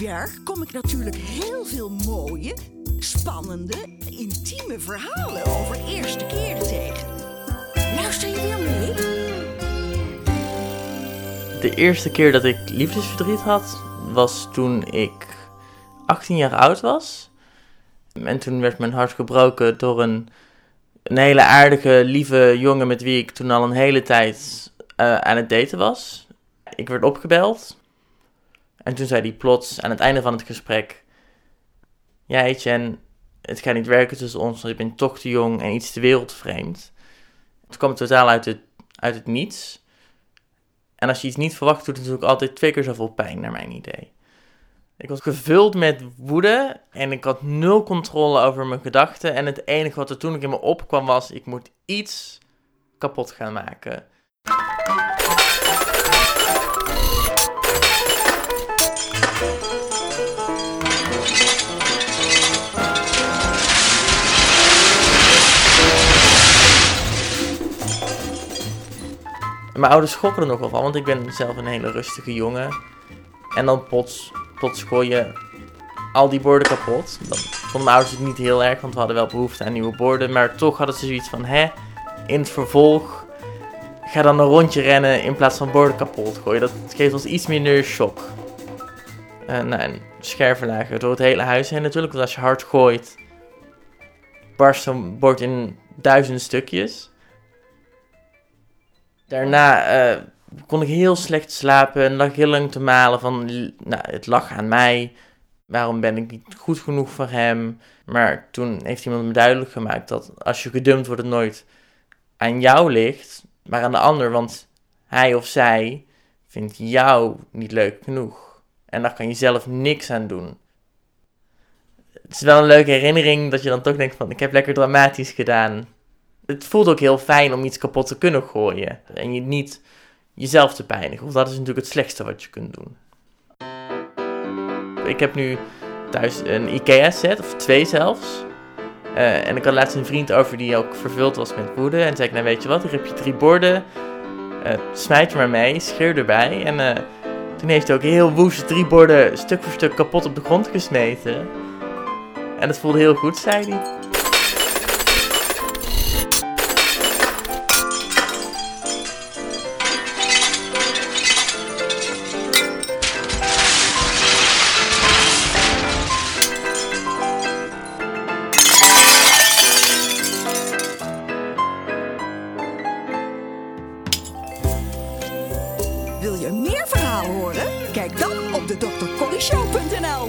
daar kom ik natuurlijk heel veel mooie, spannende, intieme verhalen over eerste keren tegen. Luister je weer mee? De eerste keer dat ik liefdesverdriet had, was toen ik 18 jaar oud was. En toen werd mijn hart gebroken door een, een hele aardige, lieve jongen met wie ik toen al een hele tijd eh, aan het daten was. Ik werd opgebeld. En toen zei hij plots aan het einde van het gesprek: Ja, Etienne, het gaat niet werken tussen ons, want ik ben toch te jong en iets te wereldvreemd. Het kwam totaal uit het, uit het niets. En als je iets niet verwacht, doet het natuurlijk altijd twee keer zoveel pijn, naar mijn idee. Ik was gevuld met woede en ik had nul controle over mijn gedachten. En het enige wat er toen in me opkwam was: ik moet iets kapot gaan maken. Mijn ouders schokken er nog wel van, want ik ben zelf een hele rustige jongen. En dan plots, plots gooi je al die borden kapot. Dan vonden mijn ouders het niet heel erg, want we hadden wel behoefte aan nieuwe borden. Maar toch hadden ze zoiets van, hè, in het vervolg ga dan een rondje rennen in plaats van borden kapot gooien. Dat geeft ons iets minder shock. Uh, nou, en door het hele huis heen natuurlijk. Want als je hard gooit, barst zo'n bord in duizenden stukjes. Daarna uh, kon ik heel slecht slapen en lag heel lang te malen van, nou, het lag aan mij. Waarom ben ik niet goed genoeg voor hem? Maar toen heeft iemand me duidelijk gemaakt dat als je gedumpt wordt, het nooit aan jou ligt, maar aan de ander. Want hij of zij vindt jou niet leuk genoeg. En daar kan je zelf niks aan doen. Het is wel een leuke herinnering dat je dan toch denkt van, ik heb lekker dramatisch gedaan het voelt ook heel fijn om iets kapot te kunnen gooien. En je niet jezelf te pijnigen. Want dat is natuurlijk het slechtste wat je kunt doen. Ik heb nu thuis een IKEA-set, of twee zelfs. Uh, en ik had laatst een vriend over die ook vervuld was met woede. En zei ik, nou weet je wat, hier heb je drie borden. Uh, smijt er maar mee, scheer erbij. En uh, toen heeft hij ook heel woest drie borden stuk voor stuk kapot op de grond gesmeten. En dat voelde heel goed, zei hij. Wil je meer verhalen horen? Kijk dan op de drcorryshow.nl